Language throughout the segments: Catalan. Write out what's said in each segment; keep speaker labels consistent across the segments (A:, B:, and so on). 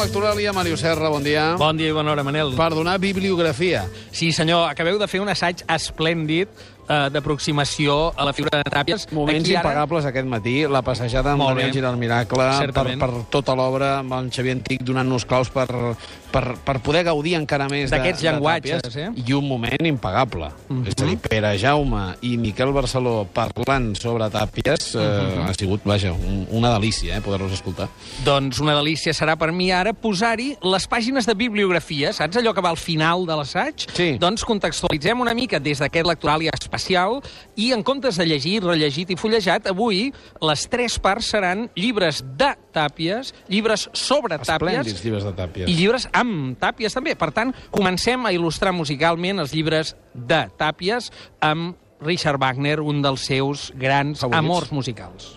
A: Lectoralia, Mario Serra, bon dia.
B: Bon dia i bona hora, Manel.
A: Per donar bibliografia.
B: Sí, senyor, acabeu de fer un assaig esplèndid eh, d'aproximació a la figura de Tàpies.
A: Moments
B: Aquí ara-
A: impagables aquest matí, la passejada amb
B: bé.
A: Giral Miracle, per,
B: Certament.
A: per tota l'obra, amb el Xavier Antic donant-nos claus per, per, per poder gaudir encara més de-
B: D'aquests
A: de
B: llenguatges,
A: Tàpies.
B: eh?
A: I un moment impagable.
B: Mhm.
A: És a dir, Pere Jaume i Miquel Barceló parlant sobre Tàpies eh,
B: Mhm.
A: ha sigut, vaja, un, una delícia eh, poder-los escoltar.
B: Doncs una delícia serà per mi ara posar-hi les pàgines de bibliografia, saps allò que va al final de l'assaig?
A: Sí.
B: Doncs contextualitzem una mica des d'aquest lectoràlia especial i en comptes de llegir, rellegit i fullejat, avui les tres parts seran llibres de Tàpies, llibres sobre Tàpies
A: llibres de Tàpies.
B: i llibres amb Tàpies també. Per tant, comencem a il·lustrar musicalment els llibres de Tàpies amb Richard Wagner, un dels seus grans
A: Favorits.
B: amors musicals.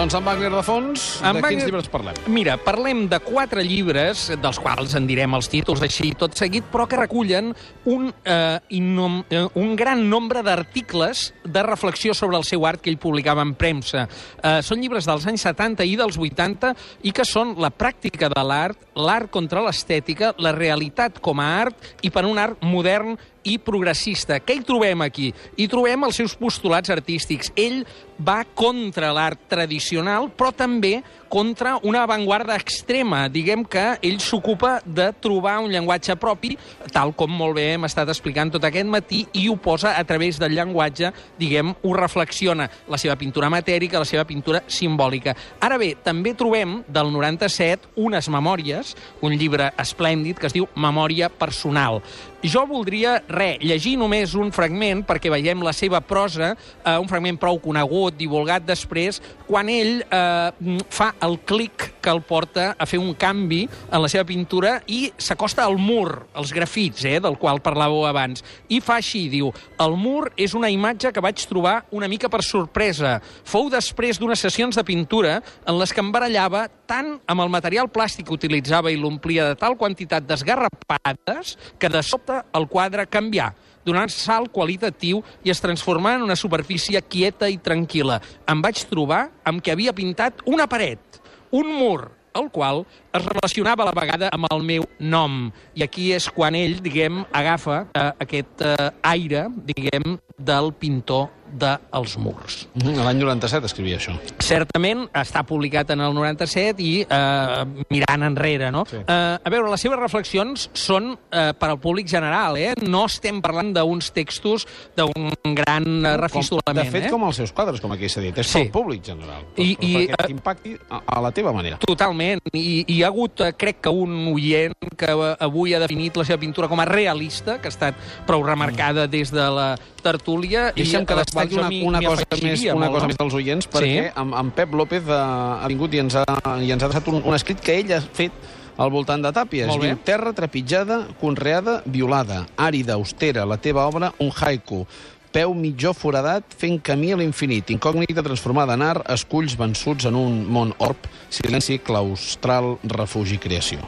A: Doncs amb Wagner de fons,
B: Amb
A: de quins
B: Wagner-
A: llibres parlem?
B: Mira, parlem de quatre llibres, dels quals en direm els títols així tot seguit, però que recullen un, eh, innom, eh, un gran nombre d'articles de reflexió sobre el seu art que ell publicava en premsa. Eh, són llibres dels anys 70 i dels 80 i que són la pràctica de l'art, l'art contra l'estètica, la realitat com a art i per un art modern i progressista. Què hi trobem aquí? Hi trobem els seus postulats artístics. Ell va contra l'art tradicional, però també contra una avantguarda extrema. Diguem que ell s'ocupa de trobar un llenguatge propi, tal com molt bé hem estat explicant tot aquest matí, i ho posa a través del llenguatge, diguem, ho reflexiona. La seva pintura matèrica, la seva pintura simbòlica. Ara bé, també trobem del 97 unes memòries, un llibre esplèndid que es diu Memòria personal. Jo voldria, re, llegir només un fragment perquè veiem la seva prosa, eh, un fragment prou conegut, divulgat després, quan ell eh, fa el clic que el porta a fer un canvi en la seva pintura i s'acosta al mur, als grafits, eh, del qual parlàveu abans. I fa així, diu, el mur és una imatge que vaig trobar una mica per sorpresa. Fou després d'unes sessions de pintura en les que em barallava tant amb el material plàstic que utilitzava i l'omplia de tal quantitat d'esgarrapades que de sobte el quadre canvià donant salt qualitatiu i es transformà en una superfície quieta i tranquil·la. Em vaig trobar amb que havia pintat una paret, un mur, el qual es relacionava a la vegada amb el meu nom. I aquí és quan ell, diguem, agafa eh, aquest eh, aire, diguem, del pintor dels murs.
A: Mhm, L'any 97 escrivia això.
B: Certament està publicat en el 97 i eh, mirant enrere, no?
A: Sí.
B: Eh, a veure, les seves reflexions són eh, per al públic general, eh? No estem parlant d'uns textos d'un gran eh, refistolament,
A: de fet,
B: eh?
A: com els seus quadres, com aquí s'ha dit. És
B: Sí.
A: pel públic general.
B: I-
A: però,
B: i,
A: perquè
B: eh,
A: t'impacti a, a la teva manera.
B: Totalment. I, I hi ha hagut, eh, crec que un oient que eh, avui ha definit la seva pintura com a realista, que ha estat prou remarcada des de la tertúlia.
A: Deixa'm que
B: a jo
A: una, una, cosa més, una
B: molt,
A: cosa més dels oients, perquè
B: Sí.
A: en, en Pep López ha, ha vingut i ens ha, i ens ha deixat un, un escrit que ell ha fet al voltant de Tàpies.
B: Molt bé.
A: Diu, terra trepitjada, conreada, violada, àrida, austera, la teva obra, un haiku. Peu mitjó foradat, fent camí a l'infinit. Incògnita transformada en art, esculls vençuts en un món orb, silenci claustral, refugi, creació.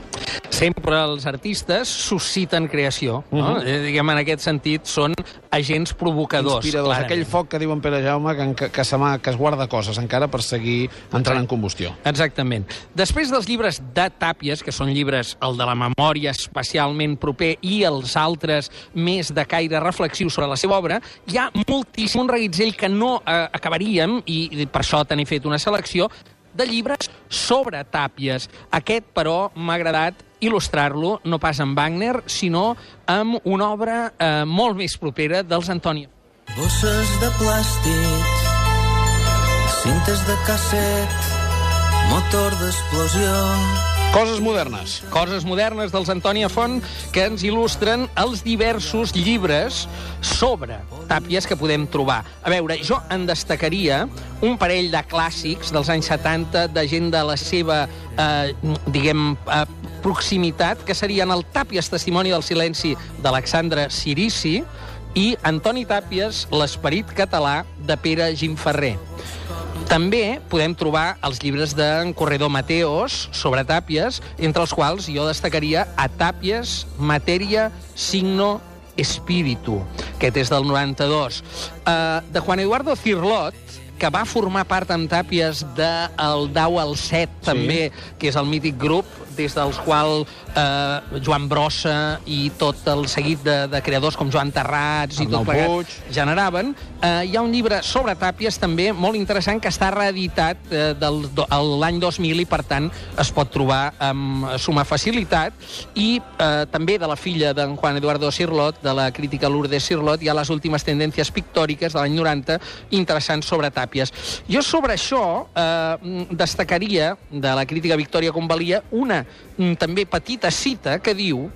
B: Sempre els artistes susciten creació. No?
A: Mhm.
B: eh, diguem, en aquest sentit, són agents provocadors.
A: Inspiradors.
B: clarament.
A: Aquell foc que diu en Pere Jaume que, que, que, que es guarda coses encara per seguir entrant en combustió.
B: Exactament. Després dels llibres de Tàpies, que són llibres, el de la memòria especialment proper i els altres més de caire reflexiu sobre la seva obra, hi ha moltíssim un reguitzell que no eh, acabaríem, i, i per això te n'he fet una selecció, de llibres sobre Tàpies. Aquest, però, m'ha agradat il·lustrar-lo, no pas amb Wagner, sinó amb una obra eh, molt més propera dels Antònia.
C: Bosses de plàstics, cintes de casset, motor d'explosió...
A: Coses modernes.
B: Coses modernes dels Antònia Font que ens il·lustren els diversos llibres sobre tàpies que podem trobar. A veure, jo en destacaria un parell de clàssics dels anys 70 de gent de la seva, eh, diguem, eh, proximitat, que serien el Tàpies, Testimoni del Silenci d'Alexandre Sirici i Antoni Tàpies, L'esperit català de Pere Gimferrer. També podem trobar els llibres d'en Corredor Mateos sobre tàpies, entre els quals jo destacaria a Tàpies, Matèria, Signo, Espíritu, Aquest és del 92. Uh, de Juan Eduardo Cirlot, que va formar part amb Tàpies del de Dau al 7, sí. també, que és el mític grup des dels quals eh, Joan Brossa i tot el seguit de, de creadors com Joan Terrats i
A: Arnau
B: tot plegat
A: Puig.
B: generaven. Eh, hi ha un llibre sobre Tàpies també molt interessant que està reeditat eh, del, l'any 2000 i per tant es pot trobar amb suma facilitat i eh, també de la filla d'en Juan Eduardo Sirlot, de la crítica Lourdes Sirlot, hi ha les últimes tendències pictòriques de l'any 90 interessants sobre Tàpies. Jo sobre això eh, destacaria de la crítica Victòria Convalia una mm, també petita cita que diu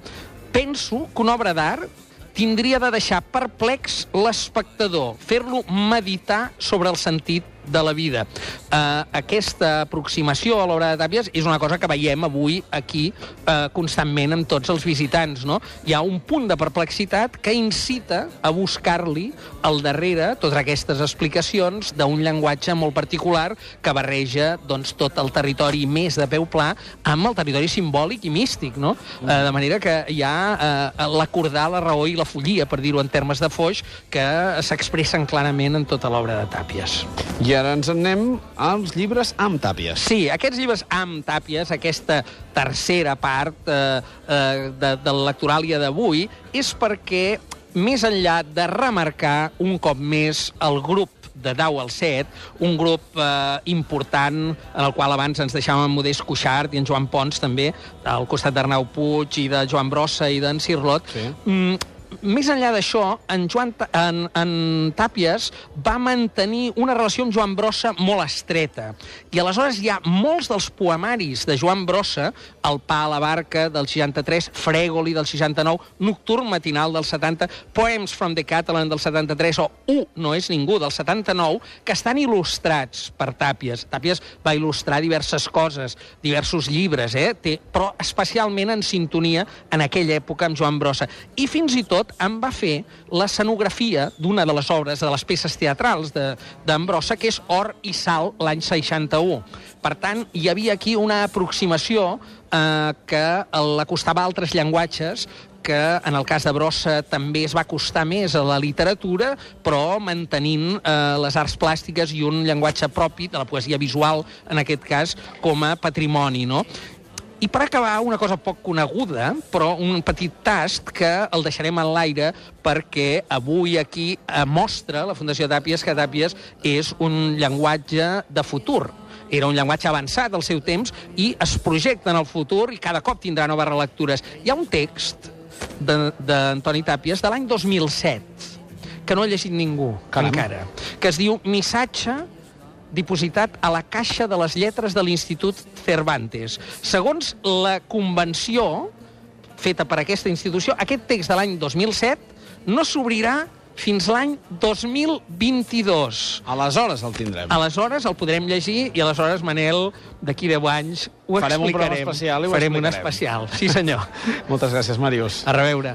B: penso que una obra d'art tindria de deixar perplex l'espectador, fer-lo meditar sobre el sentit de la vida. Uh, aquesta aproximació a l'obra de Tàpies és una cosa que veiem avui aquí uh, constantment amb tots els visitants. No? Hi ha un punt de perplexitat que incita a buscar-li al darrere totes aquestes explicacions d'un llenguatge molt particular que barreja doncs, tot el territori més de peu pla amb el territori simbòlic i místic. No? Uh, de manera que hi ha uh, l'acordar, la raó i la follia, per dir-ho en termes de foix, que s'expressen clarament en tota l'obra de Tàpies.
A: I ara ens en anem als llibres amb tàpies.
B: Sí, aquests llibres amb tàpies, aquesta tercera part eh, eh, de, de l'electoràlia d'avui, és perquè, més enllà de remarcar un cop més el grup de Dau al 7, un grup eh, important en el qual abans ens deixàvem en Modest Cuixart i en Joan Pons també, al costat d'Arnau Puig i de Joan Brossa i d'en Cirlot.
A: Sí.
B: Mm, més enllà d'això, en, Joan, en, en Tàpies va mantenir una relació amb Joan Brossa molt estreta. I aleshores hi ha molts dels poemaris de Joan Brossa, El pa a la barca del 63, Frégoli del 69, Nocturn matinal del 70, Poems from the Catalan del 73 o U no és ningú del 79, que estan il·lustrats per Tàpies. Tàpies va il·lustrar diverses coses, diversos llibres, eh? Té, però especialment en sintonia en aquella època amb Joan Brossa. I fins i tot en va fer l'escenografia d'una de les obres, de les peces teatrals Brossa, que és Or i Sal, l'any 61. Per tant, hi havia aquí una aproximació eh, que l'acostava a altres llenguatges que en el cas de Brossa també es va costar més a la literatura, però mantenint eh, les arts plàstiques i un llenguatge propi de la poesia visual, en aquest cas, com a patrimoni, no? I per acabar, una cosa poc coneguda, però un petit tast que el deixarem en l'aire perquè avui aquí eh, mostra la Fundació Tàpies que Tàpies és un llenguatge de futur. Era un llenguatge avançat al seu temps i es projecta en el futur i cada cop tindrà noves relectures. Hi ha un text de- d'Antoni Tàpies de l'any 2007 que no ha llegit ningú
A: Caram.
B: encara, que es diu Missatge dipositat a la caixa de les lletres de l'Institut Cervantes. Segons la convenció feta per aquesta institució, aquest text de l'any 2007 no s'obrirà fins l'any 2022.
A: Aleshores el tindrem.
B: Aleshores el podrem llegir i aleshores, Manel, d'aquí 10 anys ho
A: Farem un programa
B: explicarem.
A: especial i ho
B: Farem un
A: explicarem.
B: especial, sí senyor.
A: Moltes gràcies, Màrius.
B: A reveure.